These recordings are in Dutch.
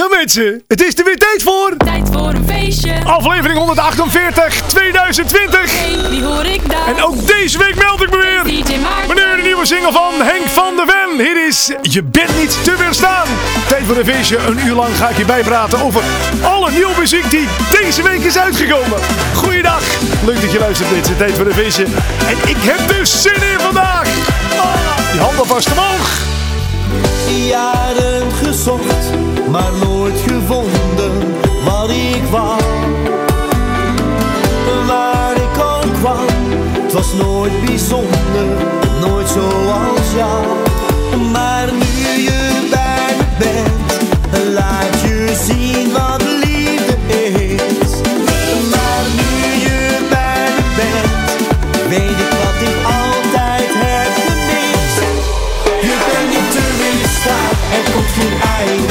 Ja mensen, het is er weer tijd voor. Tijd voor een feestje. Aflevering 148 2020. Hey, die hoor ik daar. En ook deze week meld ik me weer. Wanneer de nieuwe single van Henk van der Ven. Hier is Je bent niet te weerstaan. Tijd voor een feestje. Een uur lang ga ik je bijpraten over alle nieuwe muziek die deze week is uitgekomen. Goeiedag. Leuk dat je luistert mensen. Tijd voor een feestje. En ik heb dus zin in vandaag. Ah, die handen vast omhoog. Jaren gezocht, maar nooit gevonden wat ik wou. Waar ik ook kwam, het was nooit bijzonder, nooit zoals jou. Maar nu je bij me bent, laat je zien wat liefde is. Maar nu je bij me bent, weet ik wat ik altijd heb gemist. Je bent niet te weerstaan, er komt geen einde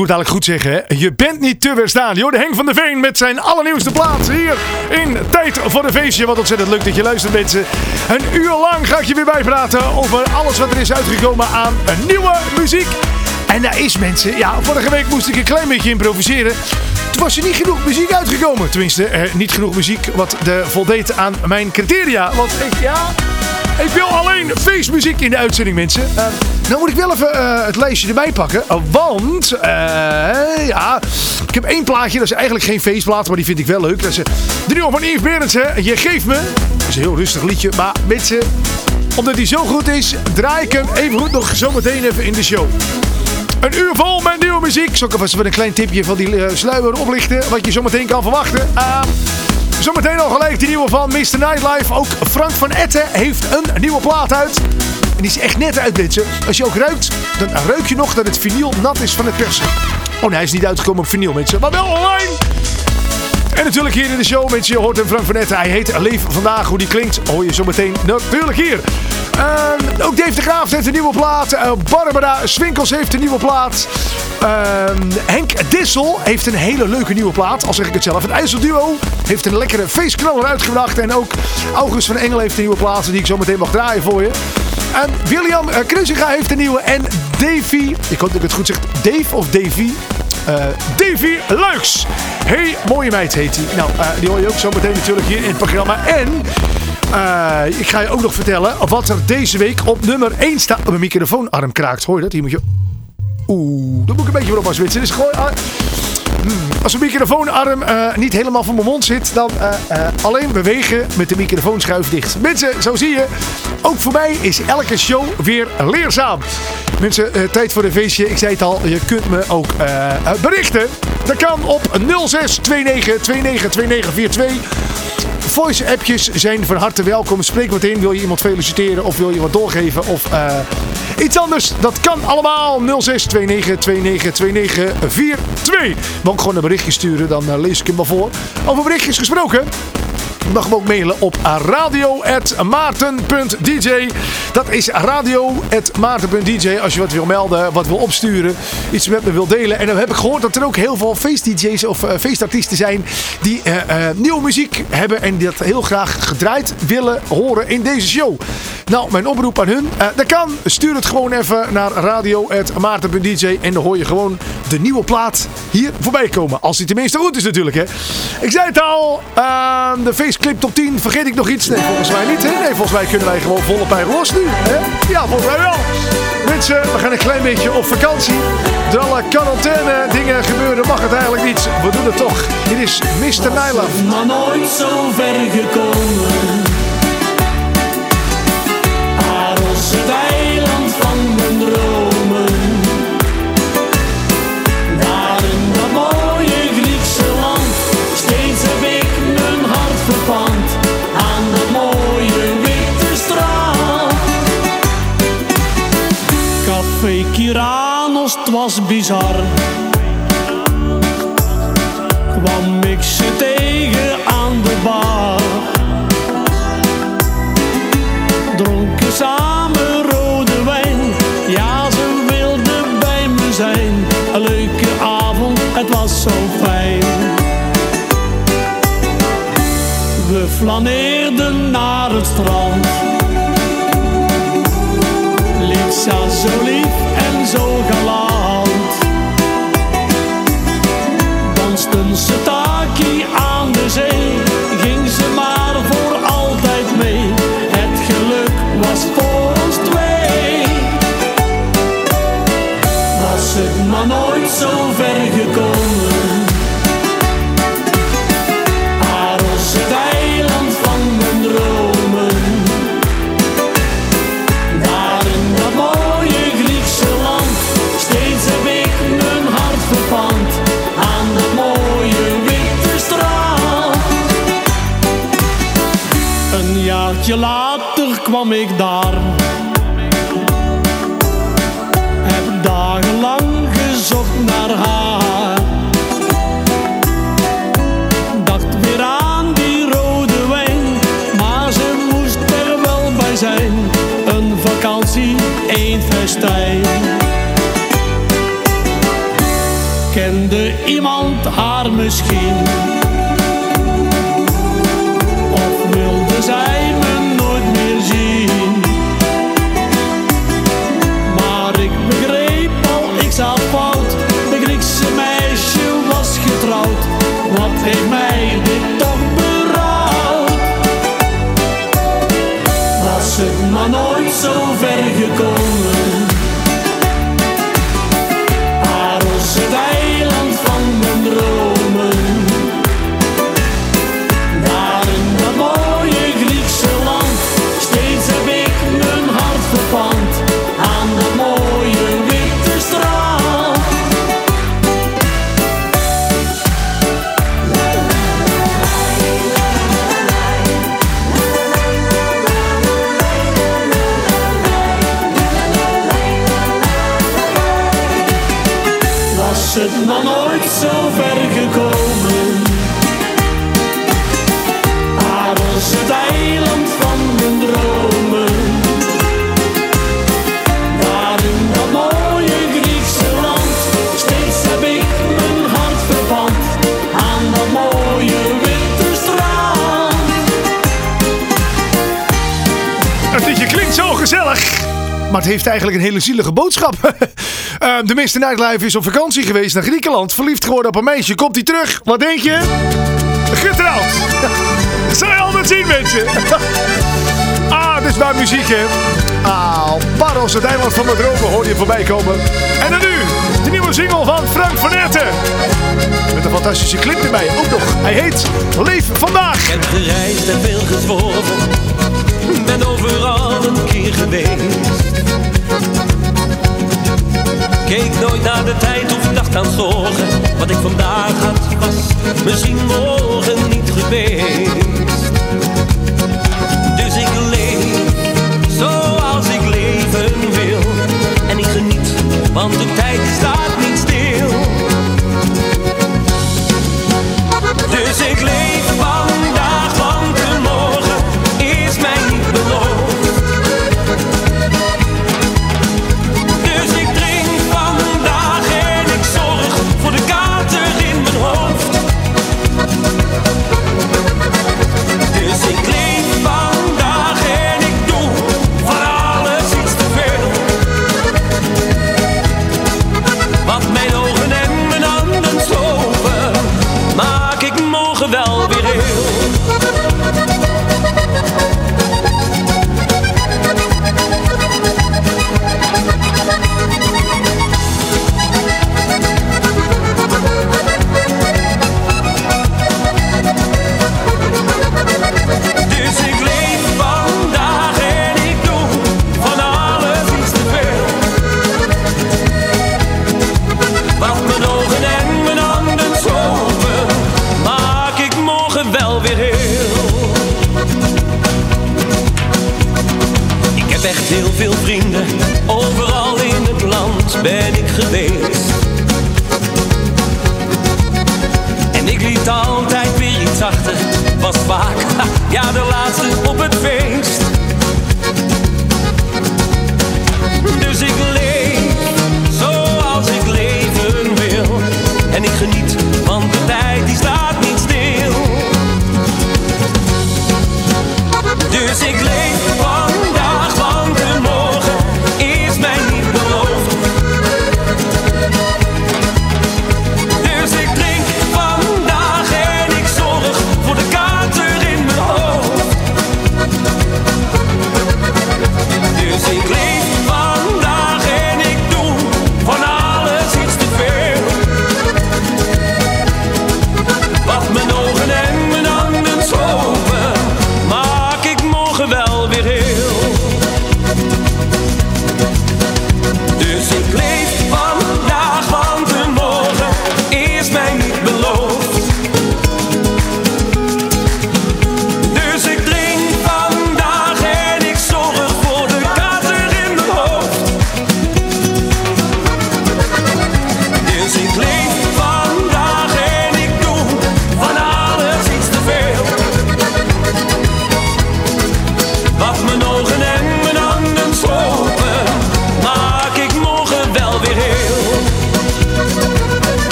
moet eigenlijk goed zeggen, hè? Je bent niet te weerstaan. Je hoorde Henk van der Veen met zijn allernieuwste plaats hier in Tijd voor een Feestje. Wat ontzettend leuk dat je luistert, mensen. Een uur lang ga ik je weer bijpraten over alles wat er is uitgekomen aan nieuwe muziek. En daar is, mensen. Ja, vorige week moest ik een klein beetje improviseren. Toen was er niet genoeg muziek uitgekomen. Tenminste, eh, niet genoeg muziek wat de voldeed aan mijn criteria. Want ik, ja... Ik wil alleen feestmuziek in de uitzending, mensen. Eh, nou moet ik wel even eh, het lijstje erbij pakken. eh, want, ja, ik heb één plaatje. Dat is eigenlijk geen feestplaat, maar die vind ik wel leuk. Dat is de nieuwe van Yves Berendsen. Je geeft me. Dat is een heel rustig liedje. Maar mensen, omdat die zo goed is, draai ik hem even goed nog zometeen even in de show. Een uur vol met nieuwe muziek. Zal ik even een klein tipje van die sluier oplichten. Wat je zometeen kan verwachten. Zometeen al gelijk die nieuwe van Mr. Nightlife. Ook Frank van Etten heeft een nieuwe plaat uit. En die is echt net uit, mensen. Als je ook ruikt, dan ruik je nog dat het vinyl nat is van het persen. Oh nee, hij is niet uitgekomen op vinyl, mensen. Maar wel online. En natuurlijk hier in de show, mensen. Je hoort hem Frank van Etten. Hij heet Leef Vandaag. Hoe die klinkt, hoor je zometeen natuurlijk hier. Ehm, ook Dave de Graaf heeft een nieuwe plaat. Eh, Barbara Swinkels heeft een nieuwe plaat. Ehm, Henk Dissel heeft een hele leuke nieuwe plaat. Al zeg ik het zelf. Het IJsselduo heeft een lekkere feestknaller uitgebracht. En ook August van Engel heeft een nieuwe plaat die ik zo meteen mag draaien voor je. En William uh, heeft een nieuwe. En Davy, ik hoop dat ik het goed zeg. Dave of Davy? Eh Davy Luiks. Hey, mooie meid heet hij. Nou, eh, die hoor je ook zo meteen natuurlijk hier in het programma. En ik ga je ook nog vertellen wat er deze week op nummer 1 staat. Oh, mijn microfoonarm kraakt. Hoor je dat? Hier moet je... Oeh, daar moet ik een beetje voor oppassen. Dit is gewoon... ah, Als mijn microfoonarm eh, niet helemaal van mijn mond zit, dan eh, eh, alleen bewegen met de microfoonschuif dicht. Mensen, zo zie je, ook voor mij is elke show weer leerzaam. Mensen, tijd voor een feestje. Ik zei het al, je kunt me ook berichten. Dat kan op 06 29 29 2942. Voice-appjes zijn van harte welkom. Spreek wat in. Wil je iemand feliciteren of wil je wat doorgeven of eh, iets anders? Dat kan allemaal. 06 29 29 29 42. Wil ik gewoon een berichtje sturen, dan eh, lees ik hem maar voor. Over berichtjes gesproken. Mag hem ook mailen op radio.maarten.dj. Dat is radio.maarten.dj. Als je wat wil melden, wat wil opsturen, iets met me wil delen. En dan heb ik gehoord dat er ook heel veel feest-dj's of eh, feestartiesten zijn die eh, eh, nieuwe muziek hebben en die dat heel graag gedraaid willen horen in deze show. Nou, mijn oproep aan hun, dat kan. Stuur het gewoon even naar radio.maarten.dj en dan hoor je gewoon de nieuwe plaat hier voorbij komen. Als die tenminste goed is natuurlijk, hè. Ik zei het al, de feestclip top 10, vergeet ik nog iets? Nee, volgens mij niet, hè. Nee, volgens mij kunnen wij gewoon volle pijl los nu, hè. Ja, volgens mij wel. Mensen, we gaan een klein beetje op vakantie. Door alle quarantaine dingen gebeuren mag het eigenlijk niet. We doen het toch. Dit is Mr. Nyland. maar nooit zo ver gekomen. Was bizar kwam ik ze tegen aan de bar. Dronken samen rode wijn, ja ze wilden bij me zijn. Een leuke avond, het was zo fijn. We flaneerden naar het strand. Lisa zo lief en zo galant dansten ze haar misschien? heeft eigenlijk een hele zielige boodschap. Eh, de meeste Nightlife is op vakantie geweest naar Griekenland. Verliefd geworden op een meisje. Komt hij terug? Wat denk je? Getrouwd. Zij al met zien, mensen. ah, dit is maar muziek, hè. Ah, Paros, het eiland van de dromen, hoor je voorbij komen. En dan nu, de nieuwe single van Frank van Etten. Met een fantastische clip erbij, ook nog. Hij heet Leef Vandaag. Ik heb gereisd en veel gezworven. Ben overal een keer geweest. Keek nooit naar de tijd of dacht aan zorgen. Wat ik vandaag had, was misschien morgen niet geweest. Dus ik leef zoals ik leven wil. En ik geniet, want de tijd staat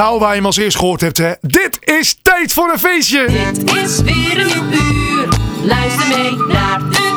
onthouden waar je hem als eerst gehoord hebt. Hè? Dit is tijd voor een feestje. Dit is weer een uur. Luister mee naar de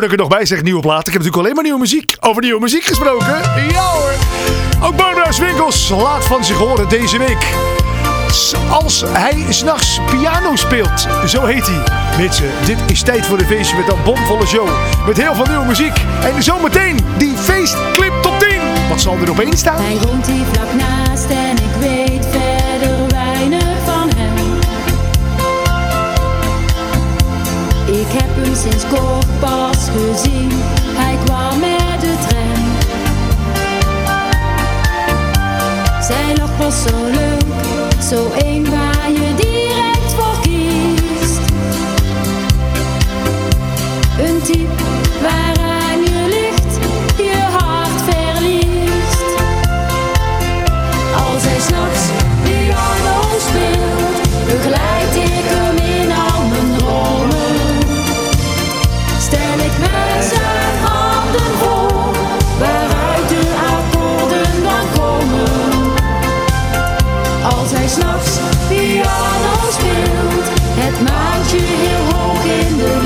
dat ik er nog bij zeg, nieuwe plaat. Ik heb natuurlijk alleen maar nieuwe muziek. Over nieuwe muziek gesproken. Ja hoor. Ook Barbara's Winkels laat van zich horen deze week. Als hij s'nachts piano speelt, zo heet hij. Mensen, dit is tijd voor de feestje met dat bomvolle show. Met heel veel nieuwe muziek. En zometeen die feestclip top 10. Wat zal er opeens staan? Hij komt hier vlak naast en ik weet... sinds kort pas gezien. Hij kwam met de trein. Zijn nog pas zo leuk, zo eenmaal. in the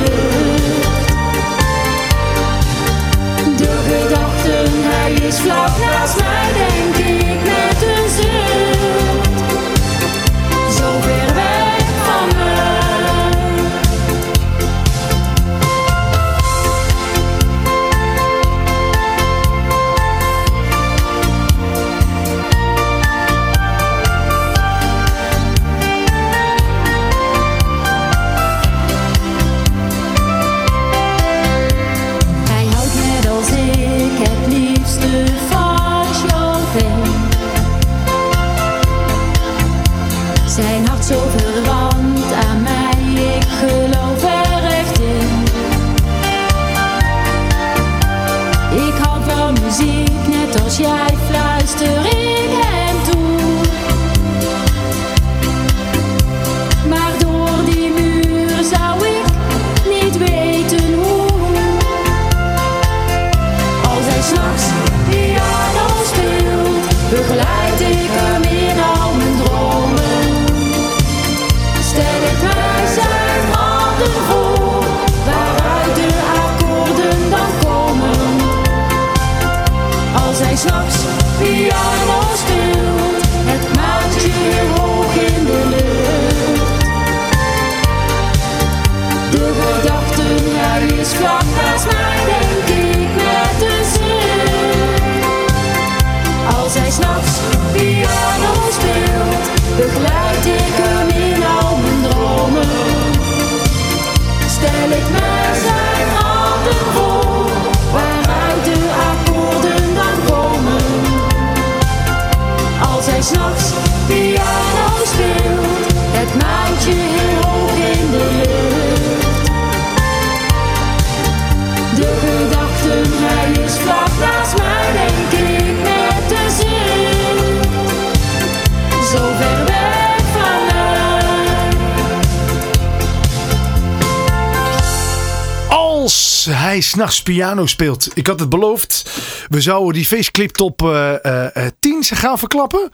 hij s'nachts piano speelt. Ik had het beloofd. We zouden die faceclip top eh, eh, eh, 10 gaan verklappen.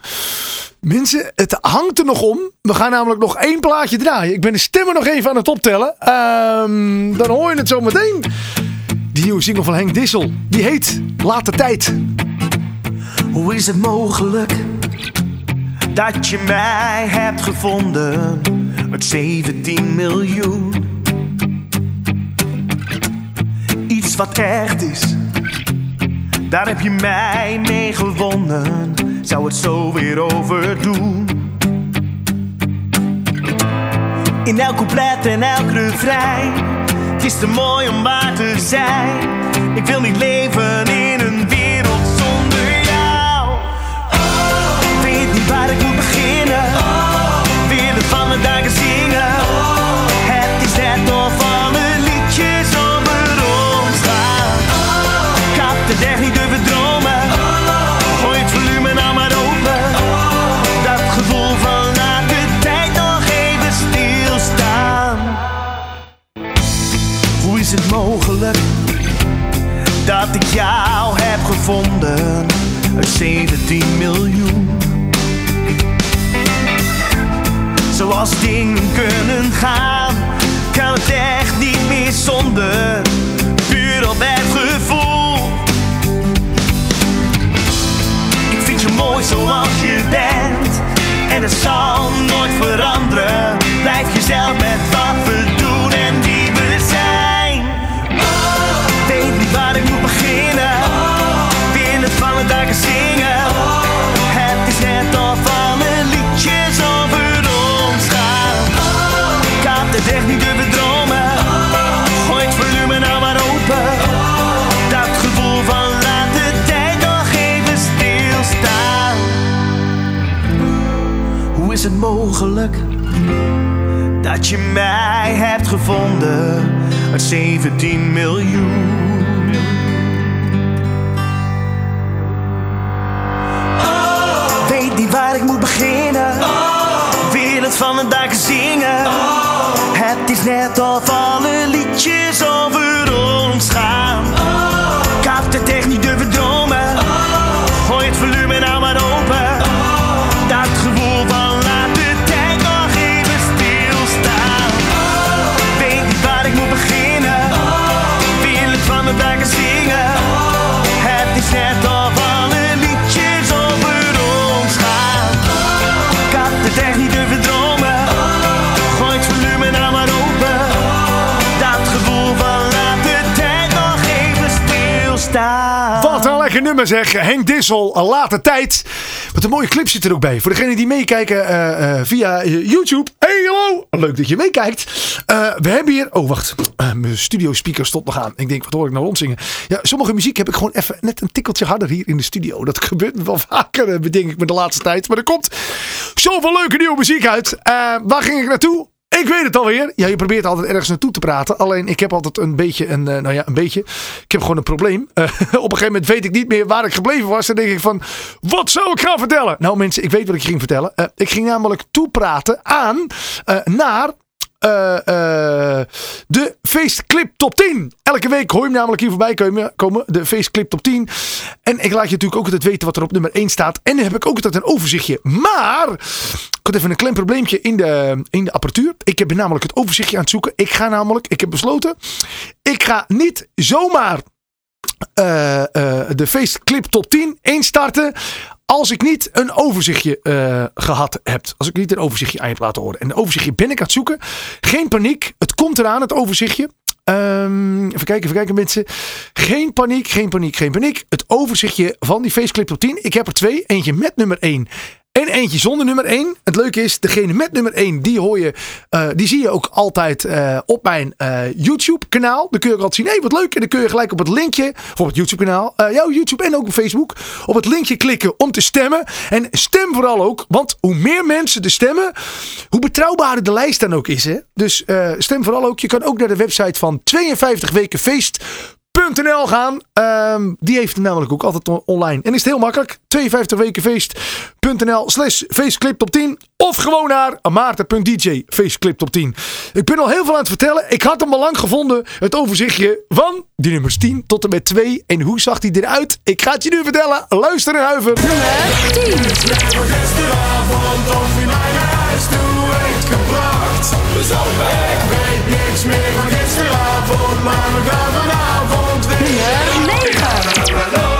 Mensen, het hangt er nog om. We gaan namelijk nog één plaatje draaien. Ik ben de stemmen nog even aan het optellen. Ehm, dan hoor je het zo meteen. Die nieuwe single van Henk Dissel. Die heet Laat de Tijd. Hoe is het mogelijk dat je mij hebt gevonden met 17 miljoen? Iets wat echt is, daar heb je mij mee gewonnen. Zou het zo weer overdoen? In elk couplet en elk refrein, het is te mooi om waar te zijn. Ik wil niet leven in Zoals dingen kunnen gaan, kan het echt niet meer zonder puur op het gevoel. Ik vind je mooi zoals je bent en het zal nooit veranderen. Blijf jezelf mogelijk? dat je mij hebt gevonden uit 17 miljoen. Weet niet waar ik moet beginnen. Wil het van mijn dagen zingen. Het is net of alle liedjes over ons gaan. Ik echt niet zeg. Henk Dissel, een late tijd. Wat een mooie clip zit er ook bij. Voor degenen die meekijken eh, eh, via eh, YouTube. Hey hallo, leuk dat je meekijkt. Eh, we hebben hier... Oh wacht, Eh, mijn studio speaker stond nog aan. Ik denk, wat hoor ik nou rondzingen? Ja, sommige muziek heb ik gewoon even net een tikkeltje harder hier in de studio. Dat gebeurt wel vaker, eh, bedenk ik me de laatste tijd. Maar er komt zoveel leuke nieuwe muziek uit. Eh, waar ging ik naartoe? Ik weet het alweer. Ja, je probeert altijd ergens naartoe te praten. Alleen ik heb altijd een beetje een, eh, nou ja, een beetje. Ik heb gewoon een probleem. Eh, op een gegeven moment weet ik niet meer waar ik gebleven was. Dan denk ik van, wat zou ik gaan vertellen? Nou mensen, ik weet wat ik ging vertellen. Eh, ik ging namelijk toepraten aan, naar eh, eh, de feestclip top 10. Elke week hoor je hem namelijk hier voorbij komen, komen. De feestclip top 10. En ik laat je natuurlijk ook altijd weten wat er op nummer 1 staat. En dan heb ik ook altijd een overzichtje. Maar ik had even een klein probleempje in de, in de apparatuur. Ik heb namelijk het overzichtje aan het zoeken. Ik ga namelijk, ik heb besloten. Ik ga niet zomaar eh, eh, de feestclip top 10 instarten. Als ik niet een overzichtje eh, gehad heb. Als ik niet een overzichtje aan je heb laten horen. En een overzichtje ben ik aan het zoeken. Geen paniek. Het komt eraan, het overzichtje. Ehm, even kijken, even kijken mensen. Geen paniek, geen paniek, geen paniek. Het overzichtje van die Faceclip top 10. Ik heb er twee. Eentje met nummer 1 en eentje zonder nummer 1. Het leuke is, degene met nummer 1, die hoor je, eh, die zie je ook altijd eh, op mijn eh, YouTube kanaal. Dan kun je ook altijd zien, hé hey, wat leuk. En dan kun je gelijk op het linkje, voor het YouTube kanaal, jouw YouTube en ook op Facebook, op het linkje klikken om te stemmen. En stem vooral ook, want hoe meer mensen er stemmen, hoe betrouwbaarder de lijst dan ook is. Hè? Dus stem vooral ook. Je kan ook naar de website van 52 weken feest .nl gaan. Ehm, die heeft hem namelijk ook altijd online. En is het heel makkelijk. 52 wekenfeest.nl slash feestclip top 10. Of gewoon naar maarten.dj feestclip top 10. Ik ben al heel veel aan het vertellen. Ik had hem al lang gevonden. Het overzichtje van die nummers 10 tot en met 2. En hoe zag die eruit? Ik ga het je nu vertellen. Luister en huiver. Nummer 10. Gebracht. Dus ik weet niks meer van gisteravond, maar we gaan vanavond weer. Nummer 9.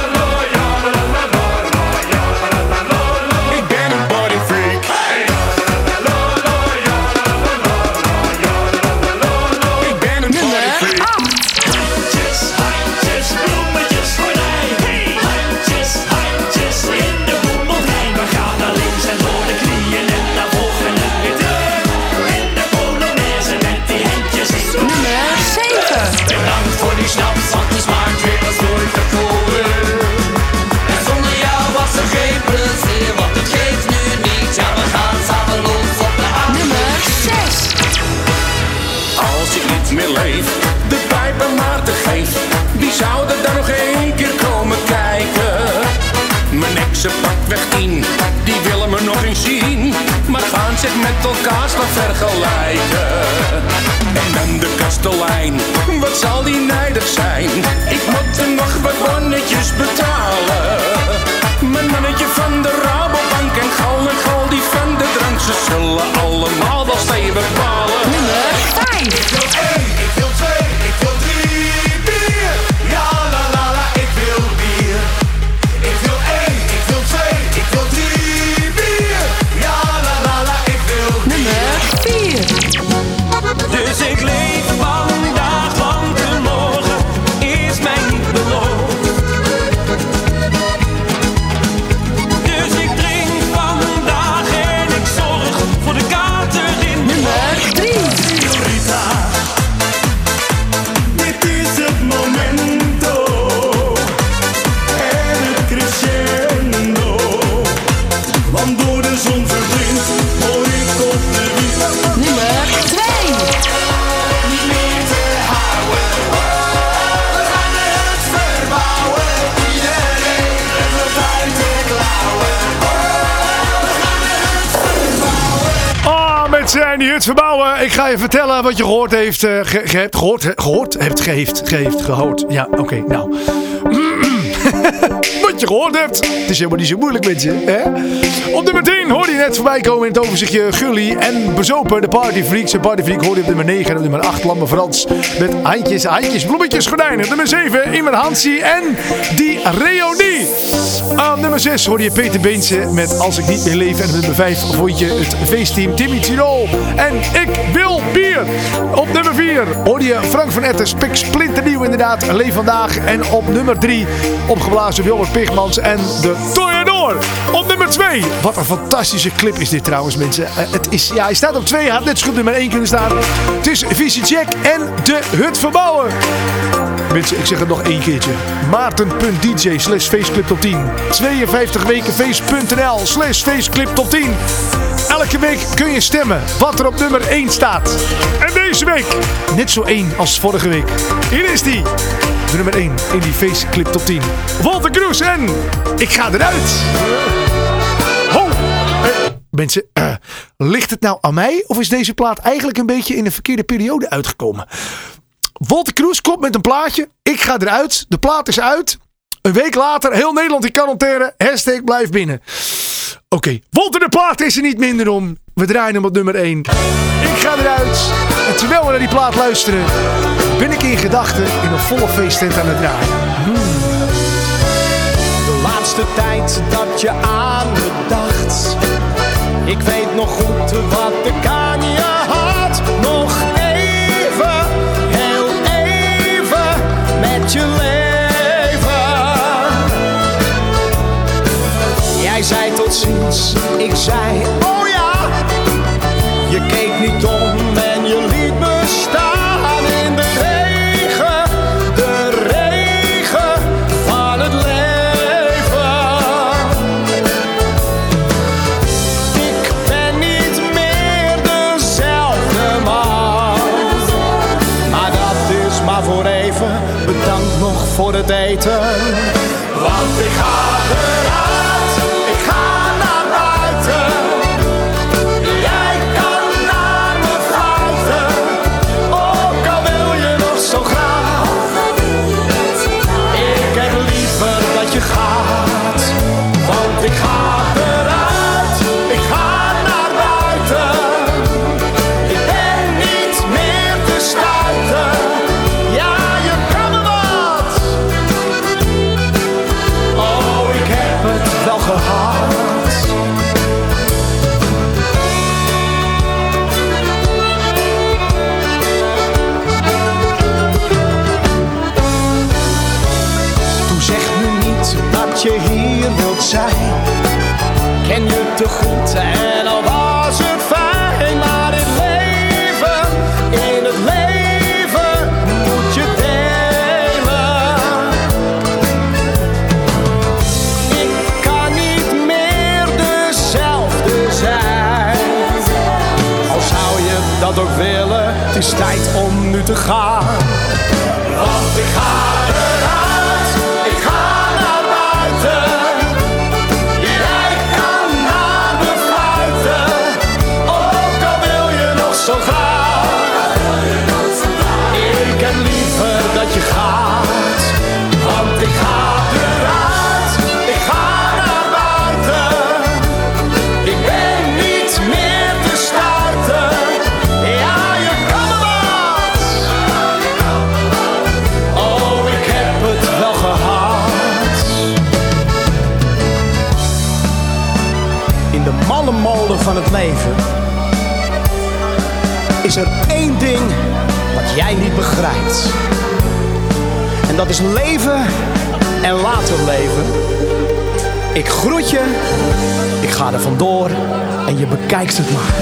Zich met elkaar staan vergelijken. En dan de kastelein, wat zal die nijdig zijn? Ik moet er nog wat bonnetjes betalen. Mijn mannetje van de Rabobank ga je vertellen wat je gehoord heeft. eh, ge, ge- hebt gehoord, gehoord, hebt, geheeft, geheeft, gehoord. Ja, oké, nou. wat je gehoord hebt. Het is helemaal niet zo moeilijk, mensen. Hè? Op nummer 10 hoorde je net voorbij komen in het overzichtje Gully en Bezopen, de Party Freaks. De Party Freak hoorde je op nummer 9 en op nummer 8 Lamme Frans. Met handjes, handjes, bloemetjes, gordijnen. Nummer 7 Iman Hansie en die Reonie. Op nummer 6 hoorde je Peter Beense met Als ik niet meer leef. En op nummer 5 vond je het feestteam Timmy Tirol en Ik wil bier. Op nummer 4 hoorde je Frank van Etten, spik splinternieuw inderdaad, Leef Vandaag. En op nummer 3 opgeblazen Robert Pigmans en de Toreador. Op nummer 2, wat een fantastische clip is dit trouwens mensen. Eh, het is, ja, hij staat op 2, hij had net zo goed nummer 1 kunnen staan. Het is Visie Check en de Hut Verbouwen. Mensen, ik zeg het nog één keertje. Maarten.dj slash faceclip top 10. 52 weken face.nl slash faceclip top 10. Elke week kun je stemmen wat er op nummer 1 staat. En deze week net zo één als vorige week. Hier is die. De nummer 1 in die faceclip top 10. Walter Kroes en ik ga eruit. Ho! Eh, mensen, eh, ligt het nou aan mij of is deze plaat eigenlijk een beetje in de verkeerde periode uitgekomen? Walter Kroes komt met een plaatje. Ik ga eruit. De plaat is uit. Een week later, heel Nederland in quarantaine. Hashtag blijf binnen. Oké, Walter de plaat is er niet minder om. We draaien hem op nummer 1. Ik ga eruit. En terwijl we naar die plaat luisteren, ben ik in gedachten in een volle feesttent aan het draaien. De laatste tijd dat je aan me dacht. Ik weet nog goed wat ik aan Ik zei, oh ja. Je keek niet om en je liet me staan in de regen. De regen van het leven. Ik ben niet meer dezelfde man. Maar dat is maar voor even. Bedankt nog voor het eten. Want ik ga. bekijk of mine.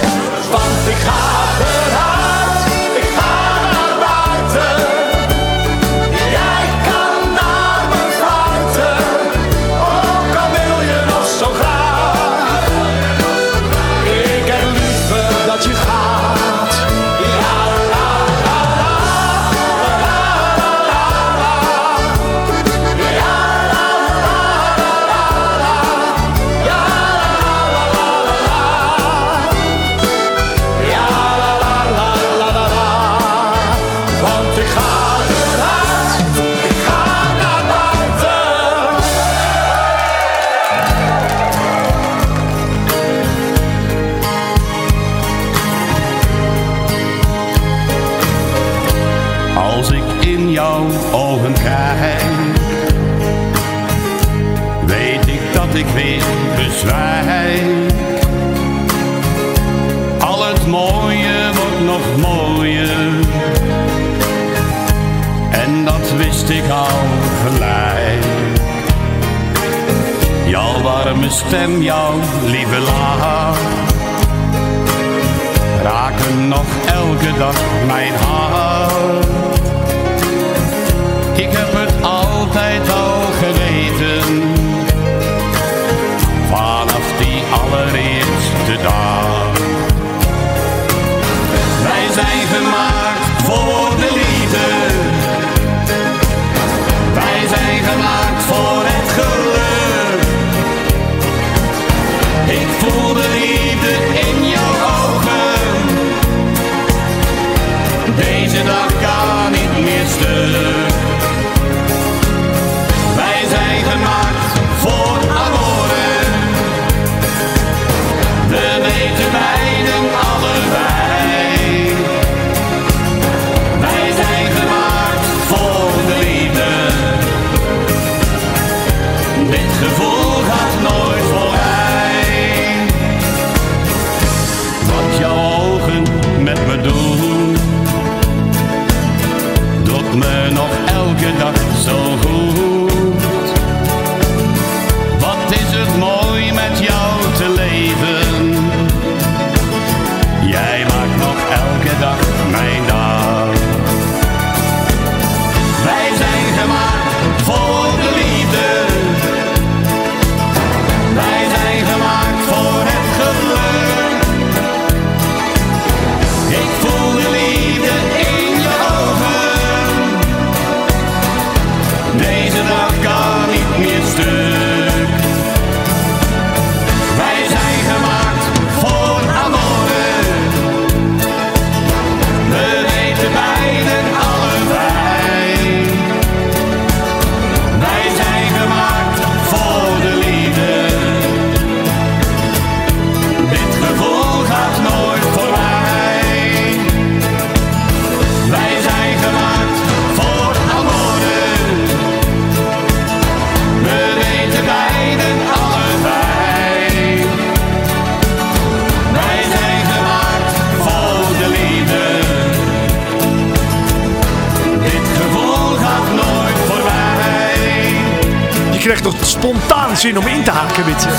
Je krijgt toch spontaan zin om in te haken met je.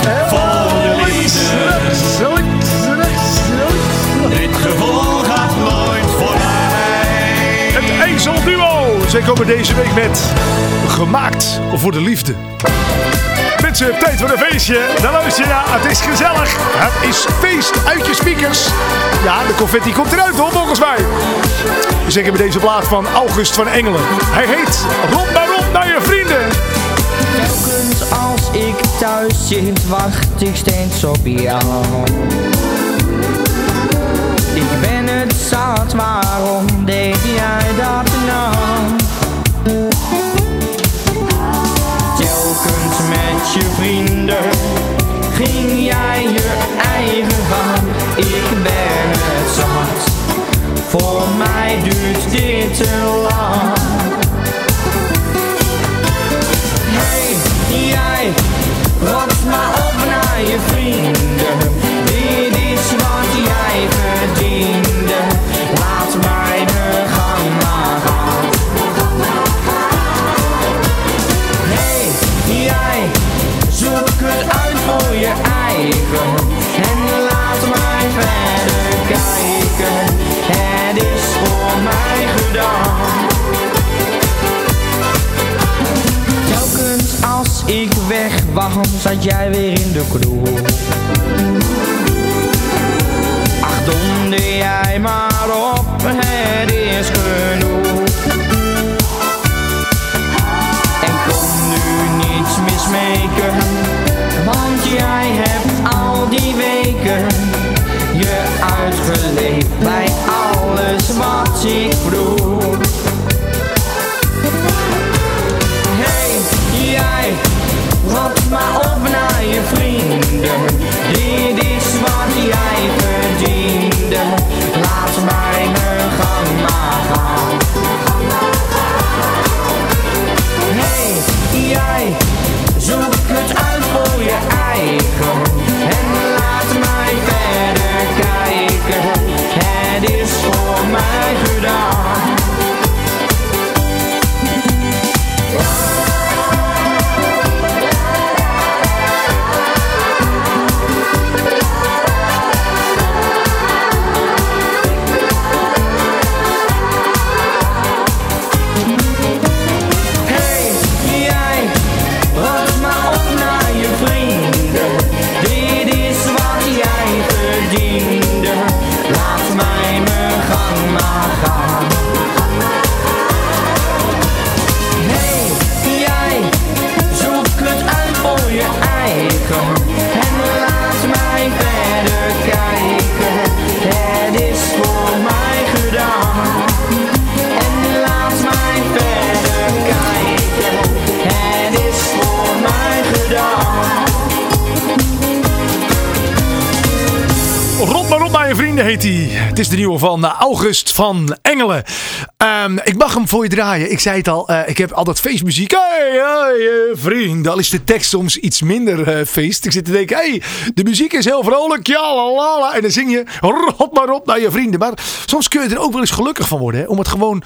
Dit gevoel gaat nooit voorbij. Het Ezelduo. Zij komen deze week met Gemaakt voor de Liefde. Mensen, tijd voor een feestje. Dan luister je naar Het is gezellig. Het is feest uit je speakers. Ja, de confetti komt eruit hoor, volgens mij. Zeggen bij deze plaat van August van Engelen. Hij heet Rond maar rond naar je vrienden. Thuis zit, wacht ik steeds op jou. Ik ben het zat, waarom deed jij dat nou? Telkens met je vrienden ging jij je eigen gang. Ik ben het zat, voor mij duurt dit te lang. Maar op naar je vrienden. Dit is wat jij verdiende. Was, zat jij weer in de kroeg. Ach, donder jij maar op, het is genoeg. Van eh, August van Engelen. Ehm, ik mag hem voor je draaien. Ik zei het al, eh, ik heb altijd feestmuziek. Hey, hey, eh, vriend. Al is de tekst soms iets minder feest. Ik zit te denken, hey, de muziek is heel vrolijk. Ja, la, la. En dan zing je, rot maar op naar je vrienden. Maar soms kun je er ook wel eens gelukkig van worden. Hè? Om het gewoon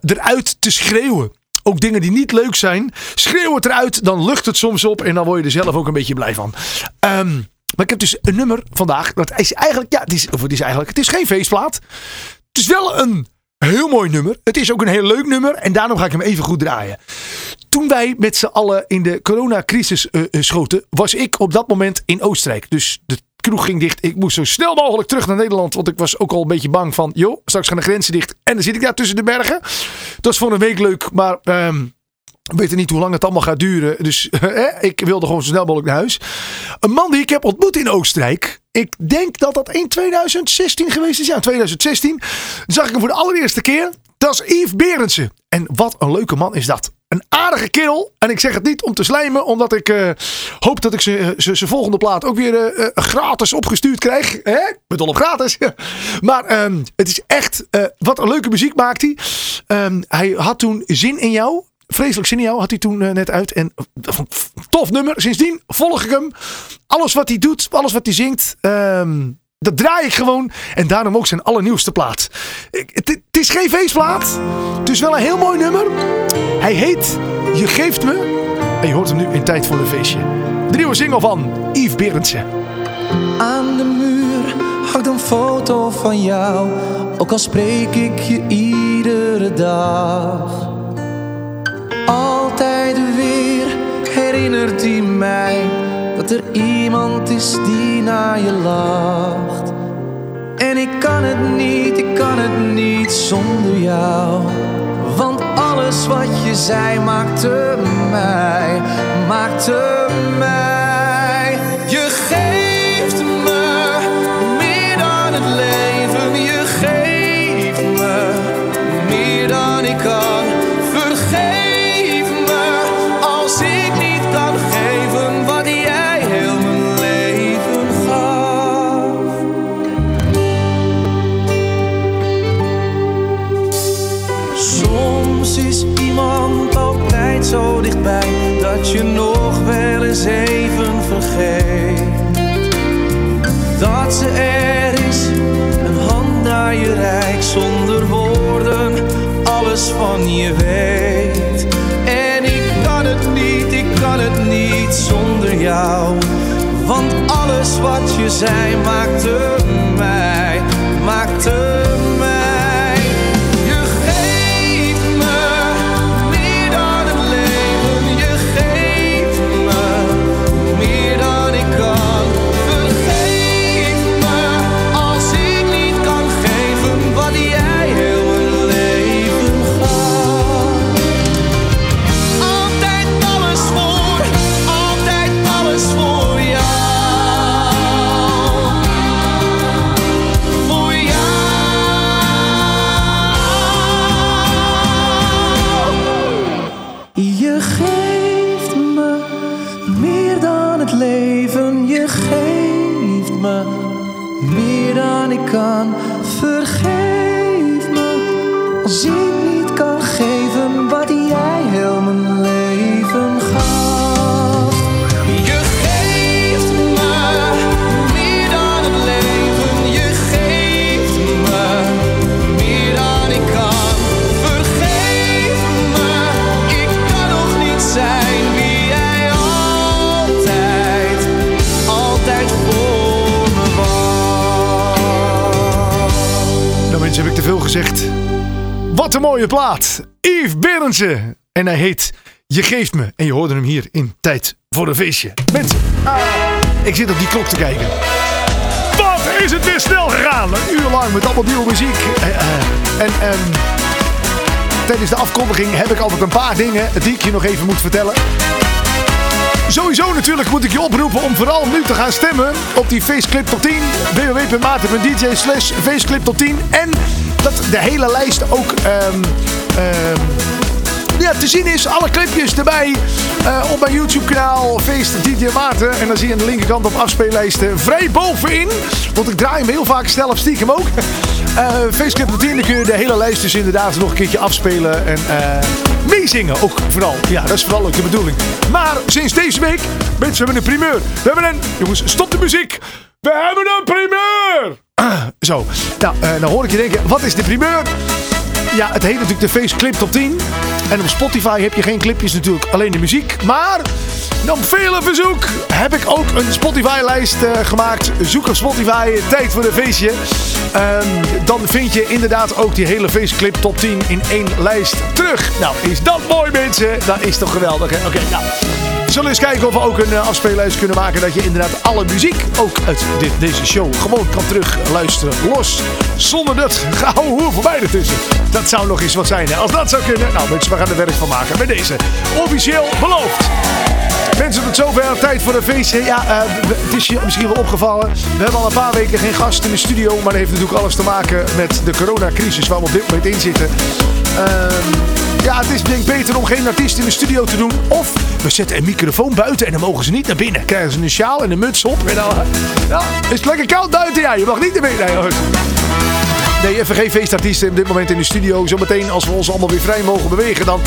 eruit te schreeuwen. Ook dingen die niet leuk zijn. Schreeuw het eruit, dan lucht het soms op. En dan word je er zelf ook een beetje blij van. Ehm, maar ik heb dus een nummer vandaag. Dat is eigenlijk, ja, het is, of het is eigenlijk, het is geen feestplaat. Het is wel een heel mooi nummer. Het is ook een heel leuk nummer. En daarom ga ik hem even goed draaien. Toen wij met z'n allen in de coronacrisis eh, eh, schoten, was ik op dat moment in Oostenrijk. Dus de kroeg ging dicht. Ik moest zo snel mogelijk terug naar Nederland. Want ik was ook al een beetje bang van, joh, straks gaan de grenzen dicht. En dan zit ik daar tussen de bergen. Dat was voor een week leuk, maar ehm, we weten niet hoe lang het allemaal gaat duren. Dus ik wilde gewoon zo snel mogelijk naar huis. Een man die ik heb ontmoet in Oostenrijk. Ik denk dat dat in 2016 geweest is. Ja, 2016. Zag ik hem voor de allereerste keer. Dat is Yves Berendsen. En wat een leuke man is dat. Een aardige kerel. En ik zeg het niet om te slijmen. Omdat ik eh, hoop dat ik zijn volgende plaat ook weer eh, eh, gratis opgestuurd krijg. Hè? Ik ben gratis. maar ehm, het is echt... eh, wat een leuke muziek maakt hij. Ehm, hij had toen Zin in jou. Vreselijk jou had hij toen eh, net uit. En een tof nummer. Sindsdien volg ik hem. Alles wat hij doet, alles wat hij zingt. ehm, dat draai ik gewoon. En daarom ook zijn allernieuwste plaat. Het is geen feestplaat. Het is wel een heel mooi nummer. Hij heet Je geeft me. En je hoort hem nu in Tijd voor een Feestje. De nieuwe single van Yves Berendsen. Aan de muur hangt een foto van jou, ook al spreek ik je iedere dag. Altijd weer herinnert hij mij dat er iemand is die naar je lacht. En ik kan het niet, ik kan het niet zonder jou. Want alles wat je zei maakte mij, maakte mij. Je nog wel eens even vergeet dat ze er is, een hand naar je reikt zonder woorden, alles van je weet. En ik kan het niet, ik kan het niet zonder jou, want alles wat je zei maakte mij, me meer dan ik kan. Vergeef me als ik niet kan geven wat jij heel mijn Wat een mooie plaat. Yves Berendsen. En hij heet Je Geeft Me. En je hoorde hem hier in Tijd voor een Feestje. Mensen, ah, ik zit op die klok te kijken. Wat is het weer snel gegaan. Een uur lang met allemaal nieuwe muziek. Eh, en ehm, tijdens de afkondiging heb ik altijd een paar dingen die ik je nog even moet vertellen. Sowieso natuurlijk moet ik je oproepen om vooral nu te gaan stemmen op die Faceclip tot 10. www.maarten.dj slash Faceclip tot 10. En dat de hele lijst ook ehm, ehm, ja, te zien is. Alle clipjes erbij eh, op mijn YouTube kanaal Feest DJ Maarten. En dan zie je aan de linkerkant op afspeellijsten vrij bovenin. Want ik draai hem heel vaak zelf stiekem ook. Eh Faceclip tot 10, dan kun je de hele lijst dus inderdaad nog een keertje afspelen. En eh meezingen ook vooral. Ja, dat is vooral ook de bedoeling. Maar sinds deze week, mensen, we hebben een primeur. We hebben een... Jongens, stop de muziek. We hebben een primeur. Zo, nou, eh, dan hoor ik je denken, wat is de primeur? Ja, het heet natuurlijk de Face Clip Top 10. En op Spotify heb je geen clipjes natuurlijk, alleen de muziek. Maar op vele verzoek heb ik ook een Spotify-lijst eh, gemaakt. Zoek op Spotify, tijd voor een feestje. Ehm, dan vind je inderdaad ook die hele Face Clip Top 10 in één lijst terug. Nou, is dat mooi mensen? Dat is toch geweldig? Oké, nou. Zullen eens kijken of we ook een eh, afspeellijst kunnen maken. Dat je inderdaad alle muziek, ook uit dit, deze show, gewoon kan terug luisteren. Los. Zonder dat gehouden hoer voorbij ertussen. Dat zou nog eens wat zijn. Hè? Als dat zou kunnen. Nou mensen, we gaan er werk van maken. Bij deze. Officieel beloofd. Mensen, tot zover tijd voor een feestje. Ja, eh, het is je misschien wel opgevallen. We hebben al een paar weken geen gast in de studio. Maar dat heeft natuurlijk alles te maken met de coronacrisis waar we op dit moment in zitten. Ehm, ja, het is denk ik beter om geen artiest in de studio te doen. Of we zetten een microfoon buiten en dan mogen ze niet naar binnen. Krijgen ze een sjaal en een muts op. En dan ja, is het lekker koud buiten. Ja, je mag niet naar binnen. Nee, hoor. Nee, even geen feestartiesten op dit moment in de studio. Zometeen als we ons allemaal weer vrij mogen bewegen, dan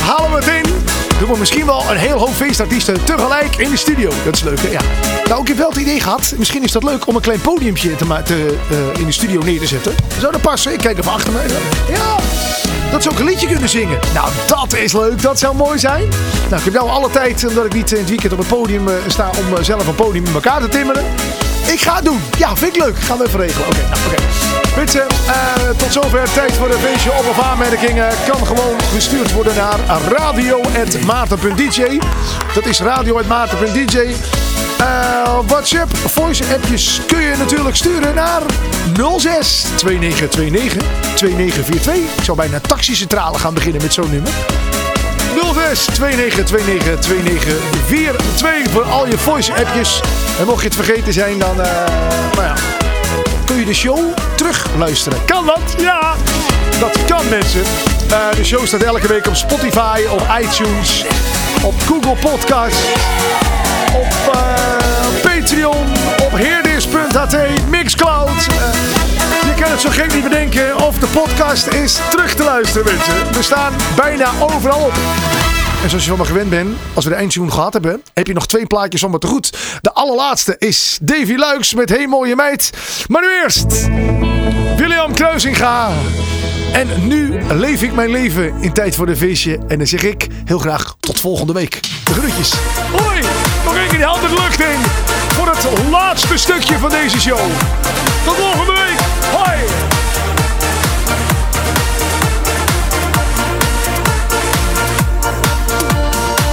halen we het in. Doen we misschien wel een heel hoop feestartiesten tegelijk in de studio. Dat is leuk, hè? Ja. Nou, ik heb wel het idee gehad. Misschien is dat leuk om een klein podiumpje te te, eh, in de studio neer te zetten. Zou dat passen? Ik kijk even achter me. Ja, dat ze ook een liedje kunnen zingen. Nou, dat is leuk. Dat zou mooi zijn. Nou, ik heb nou alle tijd, omdat ik niet in het weekend op het podium eh, sta, om eh, zelf een podium in elkaar te timmeren. Ik ga het doen. Ja, vind ik leuk. Gaan we even regelen. Oké, nou, oké. Mensen, eh, tot zover tijd voor een feestje op of aanmerkingen. Kan gewoon gestuurd worden naar radio.maarten.dj. Dat is radio.maarten.dj. Eh, WhatsApp, voice appjes kun je natuurlijk sturen naar 06 2929 2942. Ik zou bijna taxicentrale gaan beginnen met zo'n nummer. 06 2929 2942 voor al je voice appjes. En mocht je het vergeten zijn, dan eh, nou ja, kun je de show terug luisteren. Kan dat? Ja, dat kan mensen. Eh, de show staat elke week op Spotify, op iTunes, op Google Podcasts, op eh, Patreon, op heerdis.ht, Mixcloud. Kan het zo gek niet bedenken of de podcast is terug te luisteren, mensen. We staan bijna overal op. En zoals je van me gewend bent, als we de eindtune gehad hebben, heb je nog twee plaatjes om het te goed. De allerlaatste is Davy Luiks met Hey Mooie Meid. Maar nu eerst William Kruisinga. En nu leef ik mijn leven in tijd voor de feestje. En dan zeg ik heel graag tot volgende week. De groetjes. Hoi, nog één keer die hand in de lucht in. Voor het laatste stukje van deze show. Tot volgende week.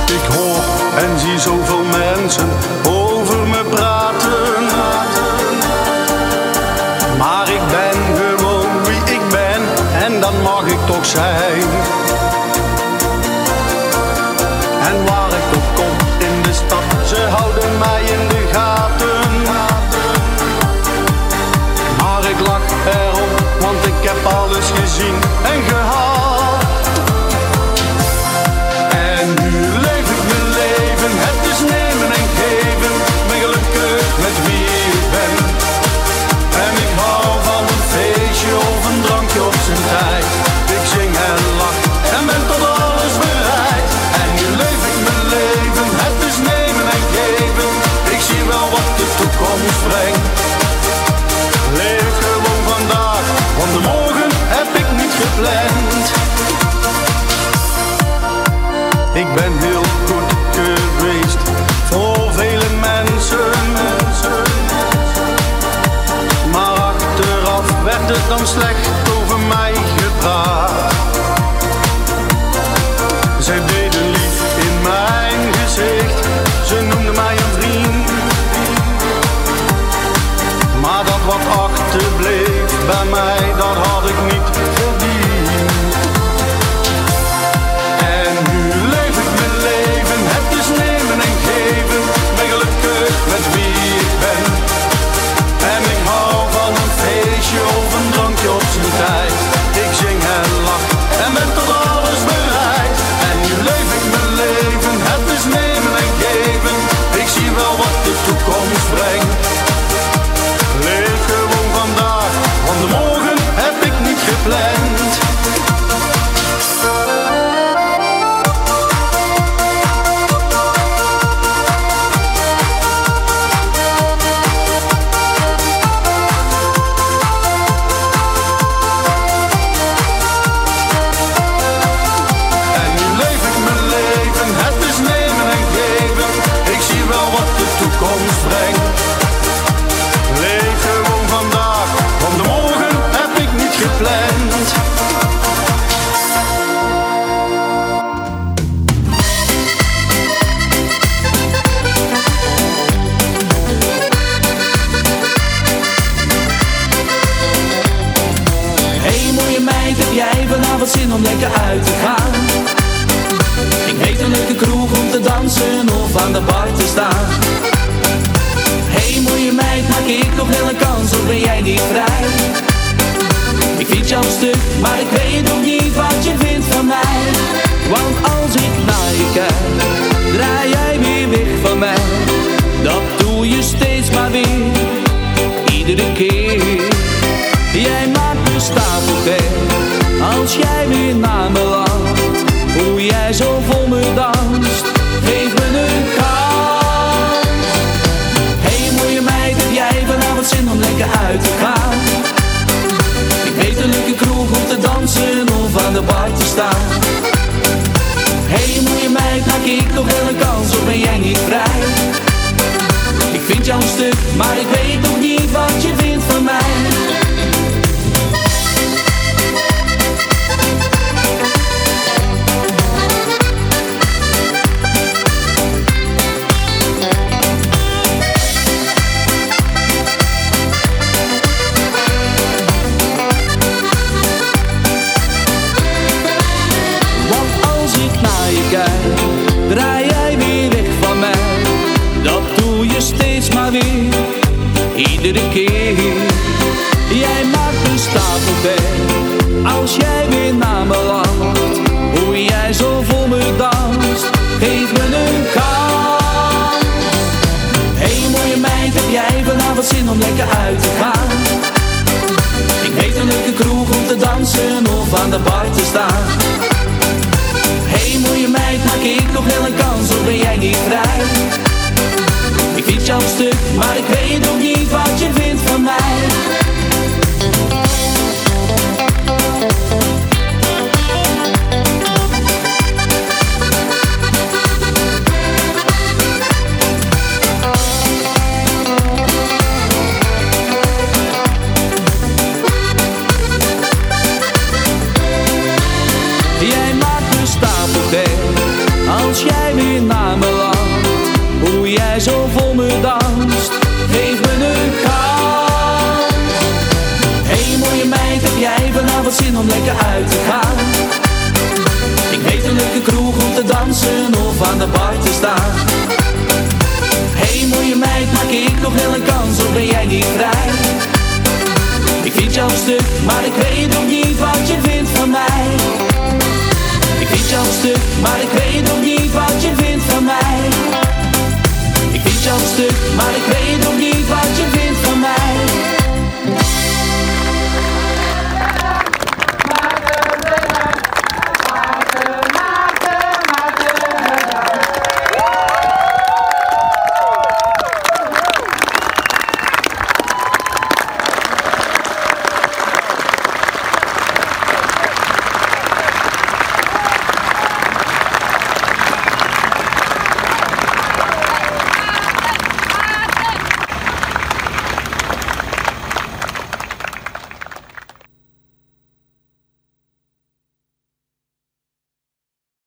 Ik hoor en zie zoveel mensen over me praten. Maar ik ben gewoon wie ik ben en dat mag ik toch zijn. Ik vanavond zin om lekker uit te gaan? Ik weet een leuke kroeg om te dansen of aan de bar te staan. Hey mooie meid, maak ik nog wel een kans of ben jij niet vrij? Ik vind jou stuk, maar ik weet nog niet wat je vindt van mij. Want als ik naar je kijk, draai jij weer weg van mij. Dat doe je steeds maar weer, iedere keer. Jij maakt me stapelgek als jij nu naar me lacht, hoe jij zo vol me danst, geef me een kans. Hey mooie meid, heb jij vanavond zin om lekker uit te gaan? Ik weet een leuke kroeg om te dansen of aan de bar te staan. Hey mooie meid, maak ik toch wel een kans of ben jij niet vrij? Ik vind jou een stuk, maar ik weet nog niet wat je vindt van mij. Iedere keer. Jij maakt een stapelbed, als jij weer naar me lacht. Hoe jij zo voor me danst, geef me een kans. Hey mooie meid, heb jij vanavond zin om lekker uit te gaan? Ik weet een leuke kroeg om te dansen of aan de bar te staan. Hey mooie meid, maak ik nog wel een kans of ben jij niet vrij? Een stuk, maar ik weet nog niet wat je vindt van mij. Ik weet een leuke kroeg om te dansen of aan de bar te staan. Hey mooie meid, maak ik nog wel een kans of ben jij niet vrij? Ik vind jou stuk, maar ik weet nog niet wat je vindt van mij. Ik vind jou stuk, maar ik weet nog niet wat je vindt van mij. Ik vind jou stuk, maar ik weet nog niet wat je vindt van mij.